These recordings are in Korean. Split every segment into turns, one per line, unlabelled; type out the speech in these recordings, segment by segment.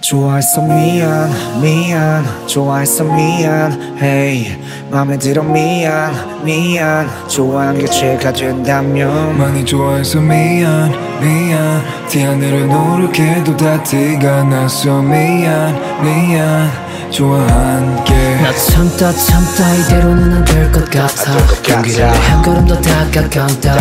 좋아했어 미안 미안 좋아했어 미안 hey 맘에 들어 미안 미안 좋아한 게 죄가 된다면.
많이 좋아해서 미안 미안 티 하늘을 노력해도 다 티가 났어 미안 미안 좋아한
게나 참다 참다 이대로는 안 될 것 같아. 용기를 한 걸음 더 다가간다.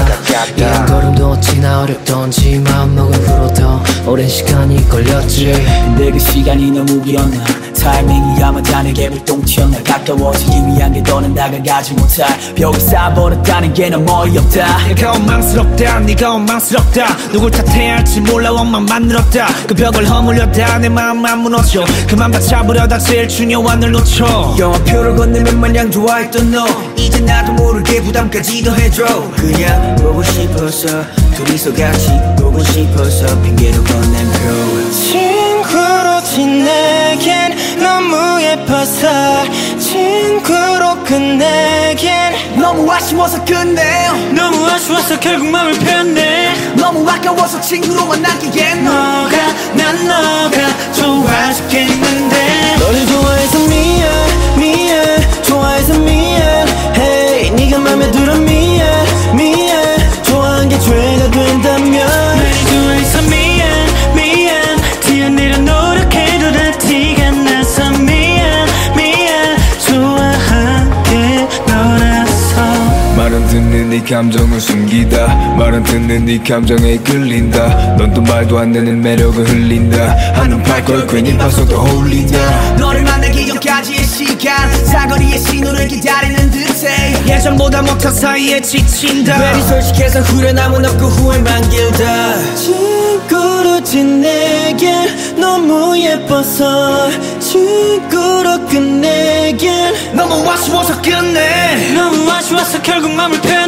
이한 걸음도 지나 어렵던지 마음먹은 후로도 오랜 시간이 걸렸지.
근데 그 시간이 너무 길었나 타이밍이야만 단에게 불똥 튀었나 가까워지기 위한 게 더는 다가가지 못할. 벽을 쌓아버렸다는 게 너무 어이없다.
내가 원망스럽다 네가 원망스럽다. 누굴 탓해야 할지 몰라 원망만 늘었다. 그 벽을 허물려다 내 마음만 무너져. 그만 받잡으려다 제일 중요한 걸 놓쳐.
영화표를 건네면 마냥 좋아했던 너. 이제 나도 모르게 부담까지 더해줘. 그냥 보고 싶어서 둘이서 같이 보고 싶어서 핑계로 건넨 표
예뻐서 친구로 끝내긴.
너무 아쉬워서 끝내
너무 아쉬워서 결국 마음을 폈네.
너무 아까워서 친구로만 남기엔
너가 난 너가 네
감정을 숨기다. 말은 듣는 네 감정에 이끌린다. 넌 또 말도 안 되는 매력을 흘린다. 한눈 팔걸 괜히 봐서도 홀린다.
너를 만나기 전까지의 시간. 사거리의 신호를 기다리는 듯해.
예전보다 못한 사이에 지친다.
괜히 솔직해서 후련함은 없고 후회만 길다.
친구로 지내길 너무 예뻐서 친구로 끝내길.
너무 아쉬워서 끝내.
너무 아쉬워서 결국 맘을 폈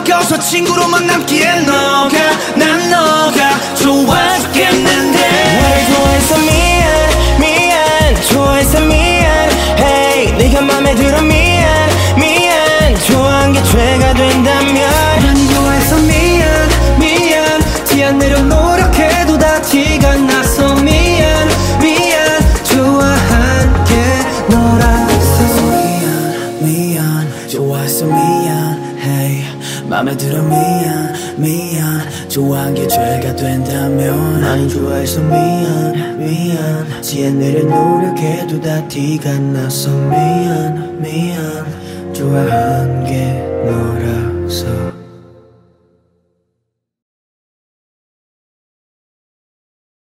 아까워서 친구로만 남기엔 너가 난 너가 좋아 죽겠는데.
날 좋아해서 미안 미안 좋아해서 미안. Hey 네가 맘에 들어 미안 미안. 좋아한 게 죄가 된다면.
난 좋아해서 미안 미안. 티 안 내려 노력해도 다 티가 나서 미안 미안. 좋아한 게 너라서
미안 미안. 좋아해서 미안 hey 맘에 들어 미안 미안. 좋아한 게 죄가 된다면. 많이 좋아해서 미안 미안. 지혜 내려 노력해도 다 티가 나서 미안 미안. 좋아한 게 너라서